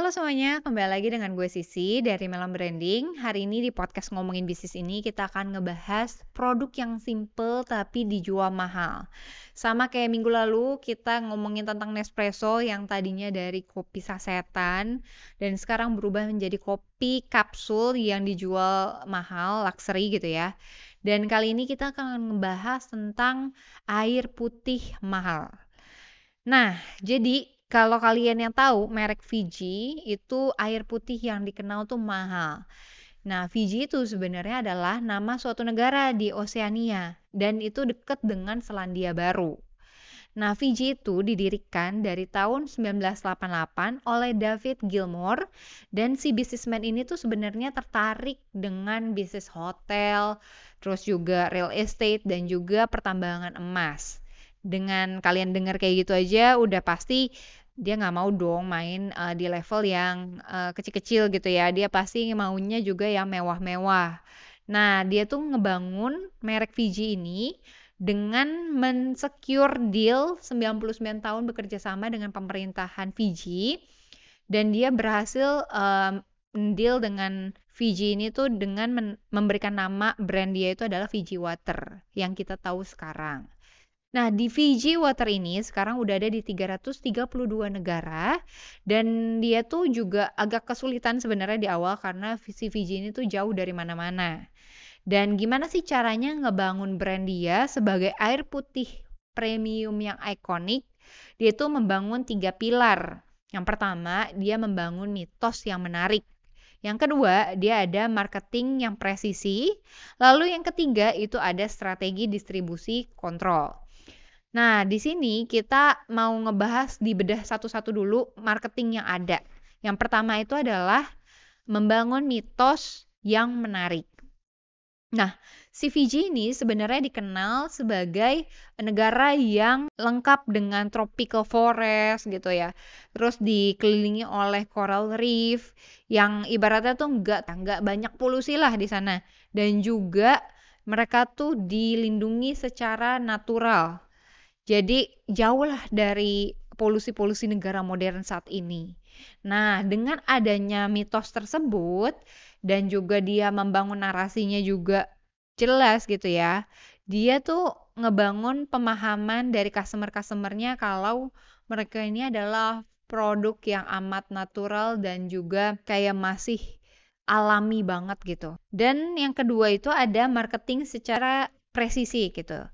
Halo semuanya, kembali lagi dengan gue Sisi dari Melon Branding. Hari ini di podcast ngomongin bisnis ini kita akan ngebahas produk yang simple tapi dijual mahal. Sama kayak minggu lalu kita ngomongin tentang Nespresso yang tadinya dari kopi sasetan dan sekarang berubah menjadi kopi kapsul yang dijual mahal, luxury gitu ya. Dan kali ini kita akan ngebahas tentang air putih mahal. Nah, jadi kalau kalian yang tahu merek Fiji itu air putih yang dikenal tuh mahal. Nah, Fiji itu sebenarnya adalah nama suatu negara di Oseania dan itu dekat dengan Selandia Baru. Nah, Fiji itu didirikan dari tahun 1988 oleh David Gilmore dan si bisnismen ini tuh sebenarnya tertarik dengan bisnis hotel, terus juga real estate dan juga pertambangan emas. Dengan kalian dengar kayak gitu aja udah pasti dia nggak mau dong main uh, di level yang uh, kecil-kecil gitu ya. Dia pasti maunya juga yang mewah-mewah. Nah, dia tuh ngebangun merek Fiji ini dengan mensecure deal 99 tahun bekerja sama dengan pemerintahan Fiji dan dia berhasil um, deal dengan Fiji ini tuh dengan memberikan nama brand dia itu adalah Fiji Water yang kita tahu sekarang. Nah, di Fiji Water ini sekarang udah ada di 332 negara dan dia tuh juga agak kesulitan sebenarnya di awal karena si Fiji ini tuh jauh dari mana-mana. Dan gimana sih caranya ngebangun brand dia sebagai air putih premium yang ikonik? Dia tuh membangun tiga pilar. Yang pertama, dia membangun mitos yang menarik. Yang kedua, dia ada marketing yang presisi. Lalu yang ketiga, itu ada strategi distribusi kontrol. Nah, di sini kita mau ngebahas di bedah satu-satu dulu marketing yang ada. Yang pertama itu adalah membangun mitos yang menarik. Nah, si Fiji ini sebenarnya dikenal sebagai negara yang lengkap dengan tropical forest gitu ya. Terus dikelilingi oleh coral reef yang ibaratnya tuh nggak nggak banyak polusi lah di sana. Dan juga mereka tuh dilindungi secara natural jadi jauhlah dari polusi-polusi negara modern saat ini. Nah, dengan adanya mitos tersebut dan juga dia membangun narasinya juga jelas gitu ya. Dia tuh ngebangun pemahaman dari customer-customernya kalau mereka ini adalah produk yang amat natural dan juga kayak masih alami banget gitu. Dan yang kedua itu ada marketing secara presisi gitu.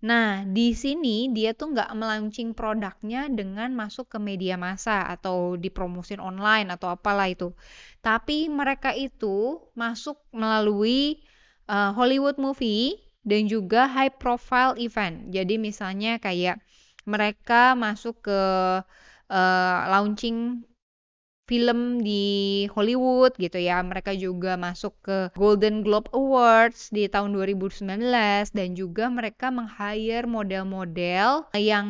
Nah, di sini dia tuh nggak melaunching produknya dengan masuk ke media massa atau dipromosin online atau apalah itu. Tapi mereka itu masuk melalui uh, Hollywood movie dan juga high profile event. Jadi misalnya kayak mereka masuk ke uh, launching film di Hollywood gitu ya. Mereka juga masuk ke Golden Globe Awards di tahun 2019 dan juga mereka meng-hire model-model yang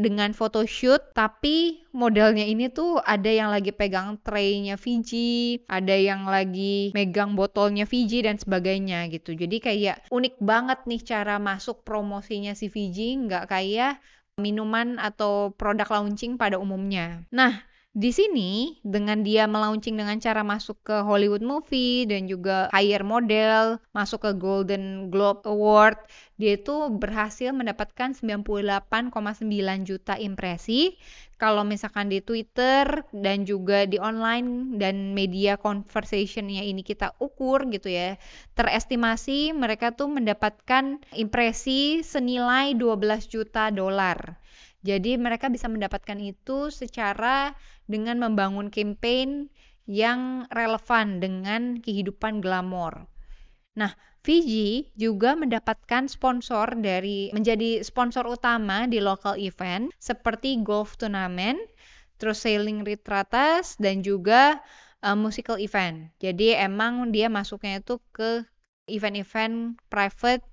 dengan photoshoot tapi modelnya ini tuh ada yang lagi pegang tray-nya Fiji, ada yang lagi megang botolnya Fiji dan sebagainya gitu. Jadi kayak unik banget nih cara masuk promosinya si Fiji nggak kayak minuman atau produk launching pada umumnya. Nah, di sini dengan dia melaunching dengan cara masuk ke Hollywood movie dan juga hire model, masuk ke Golden Globe Award, dia itu berhasil mendapatkan 98,9 juta impresi. Kalau misalkan di Twitter dan juga di online dan media conversationnya ini kita ukur gitu ya, terestimasi mereka tuh mendapatkan impresi senilai 12 juta dolar. Jadi mereka bisa mendapatkan itu secara dengan membangun campaign yang relevan dengan kehidupan glamor. Nah, Fiji juga mendapatkan sponsor dari menjadi sponsor utama di local event seperti golf turnamen, terus sailing retratas dan juga uh, musical event. Jadi emang dia masuknya itu ke event-event private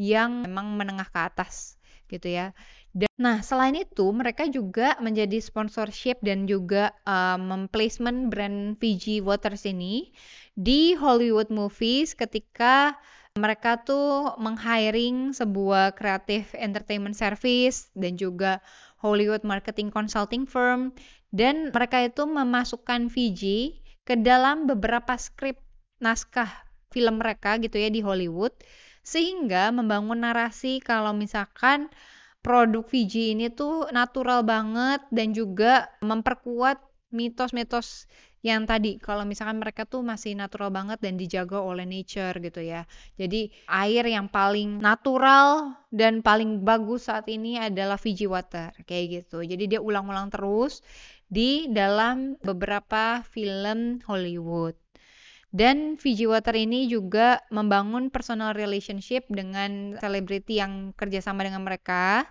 yang memang menengah ke atas gitu ya. Dan, nah, selain itu mereka juga menjadi sponsorship dan juga memplacement brand Fiji Waters ini di Hollywood movies ketika mereka tuh meng-hiring sebuah creative entertainment service dan juga Hollywood marketing consulting firm. Dan mereka itu memasukkan VG ke dalam beberapa skrip naskah film mereka gitu ya di Hollywood sehingga membangun narasi kalau misalkan produk VG ini tuh natural banget dan juga memperkuat mitos-mitos yang tadi kalau misalkan mereka tuh masih natural banget dan dijaga oleh nature gitu ya. Jadi air yang paling natural dan paling bagus saat ini adalah Fiji water kayak gitu. Jadi dia ulang-ulang terus di dalam beberapa film Hollywood. Dan Fiji Water ini juga membangun personal relationship dengan selebriti yang kerjasama dengan mereka.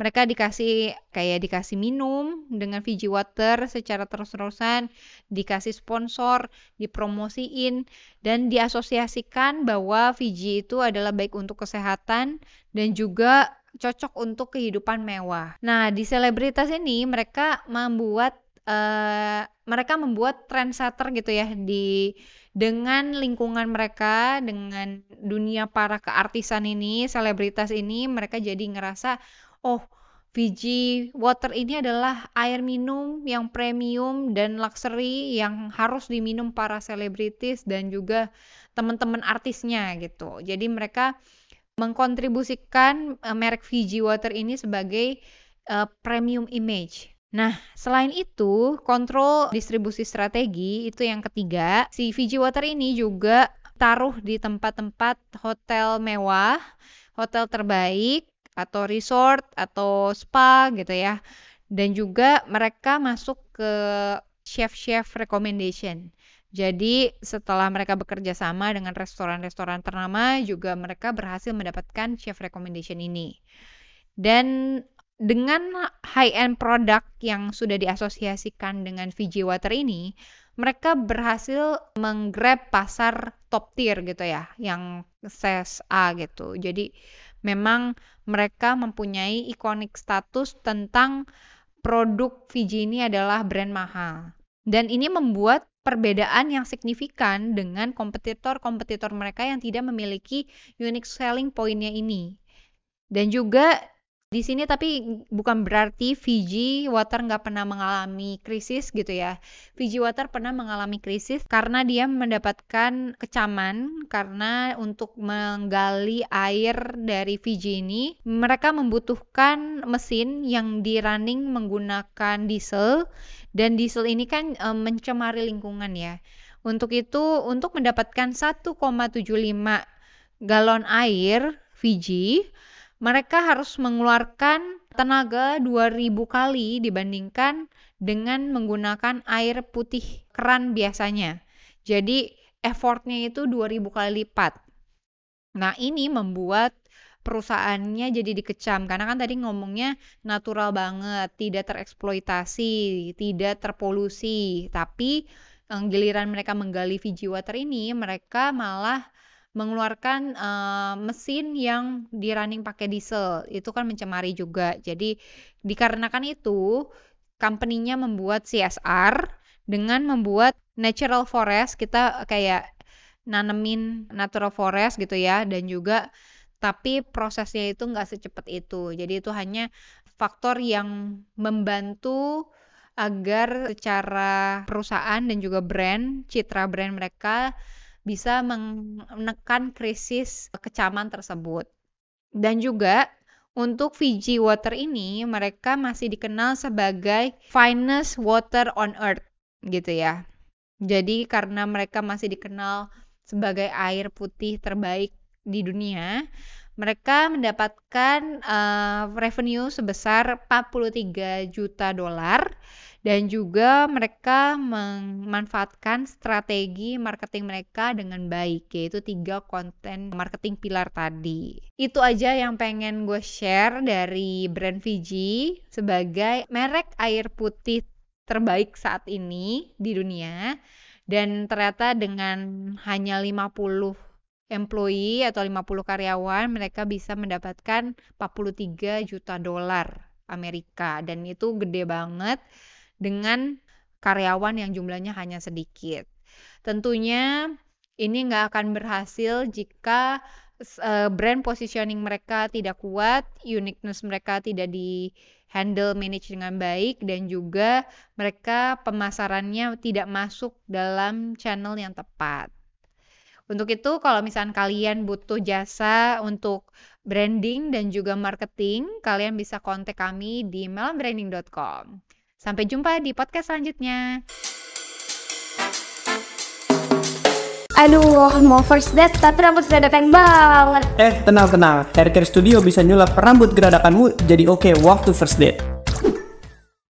Mereka dikasih kayak dikasih minum dengan Fiji Water secara terus-terusan, dikasih sponsor, dipromosiin, dan diasosiasikan bahwa Fiji itu adalah baik untuk kesehatan dan juga cocok untuk kehidupan mewah. Nah, di selebritas ini mereka membuat uh, mereka membuat trendsetter gitu ya di dengan lingkungan mereka, dengan dunia para keartisan ini, selebritas ini, mereka jadi ngerasa, oh Fiji Water ini adalah air minum yang premium dan luxury yang harus diminum para selebritis dan juga teman-teman artisnya gitu. Jadi mereka mengkontribusikan uh, merek Fiji Water ini sebagai uh, premium image Nah, selain itu, kontrol distribusi strategi itu yang ketiga. Si Fiji Water ini juga taruh di tempat-tempat hotel mewah, hotel terbaik, atau resort, atau spa gitu ya. Dan juga mereka masuk ke chef-chef recommendation. Jadi setelah mereka bekerja sama dengan restoran-restoran ternama juga mereka berhasil mendapatkan chef recommendation ini. Dan dengan high-end produk yang sudah diasosiasikan dengan Fiji Water ini, mereka berhasil menggrab pasar top tier gitu ya, yang ses A gitu. Jadi memang mereka mempunyai ikonik status tentang produk Fiji ini adalah brand mahal. Dan ini membuat perbedaan yang signifikan dengan kompetitor-kompetitor mereka yang tidak memiliki unique selling pointnya ini. Dan juga di sini tapi bukan berarti Fiji Water nggak pernah mengalami krisis gitu ya. Fiji Water pernah mengalami krisis karena dia mendapatkan kecaman karena untuk menggali air dari Fiji ini mereka membutuhkan mesin yang di running menggunakan diesel dan diesel ini kan e, mencemari lingkungan ya. Untuk itu untuk mendapatkan 1,75 galon air Fiji mereka harus mengeluarkan tenaga 2000 kali dibandingkan dengan menggunakan air putih keran biasanya. Jadi effortnya itu 2000 kali lipat. Nah ini membuat perusahaannya jadi dikecam karena kan tadi ngomongnya natural banget, tidak tereksploitasi, tidak terpolusi. Tapi giliran mereka menggali Fiji Water ini, mereka malah mengeluarkan uh, mesin yang di running pakai diesel. Itu kan mencemari juga. Jadi dikarenakan itu company-nya membuat CSR dengan membuat natural forest. Kita kayak nanemin natural forest gitu ya. Dan juga tapi prosesnya itu nggak secepat itu. Jadi itu hanya faktor yang membantu agar secara perusahaan dan juga brand citra brand mereka bisa menekan krisis kecaman tersebut. Dan juga untuk Fiji Water ini mereka masih dikenal sebagai finest water on earth gitu ya. Jadi karena mereka masih dikenal sebagai air putih terbaik di dunia, mereka mendapatkan uh, revenue sebesar 43 juta dolar dan juga mereka memanfaatkan strategi marketing mereka dengan baik yaitu tiga konten marketing pilar tadi. Itu aja yang pengen gue share dari brand Fiji sebagai merek air putih terbaik saat ini di dunia. Dan ternyata dengan hanya 50 employee atau 50 karyawan mereka bisa mendapatkan 43 juta dolar Amerika. Dan itu gede banget dengan karyawan yang jumlahnya hanya sedikit. Tentunya ini nggak akan berhasil jika uh, brand positioning mereka tidak kuat, uniqueness mereka tidak di handle manage dengan baik dan juga mereka pemasarannya tidak masuk dalam channel yang tepat. Untuk itu kalau misalnya kalian butuh jasa untuk branding dan juga marketing, kalian bisa kontak kami di melambranding.com. Sampai jumpa di podcast selanjutnya. Aduh, mau first date tapi rambut geradakan banget. Eh, tenang-tenang. Hair Care Studio bisa nyulap rambut geradakanmu jadi oke waktu first date.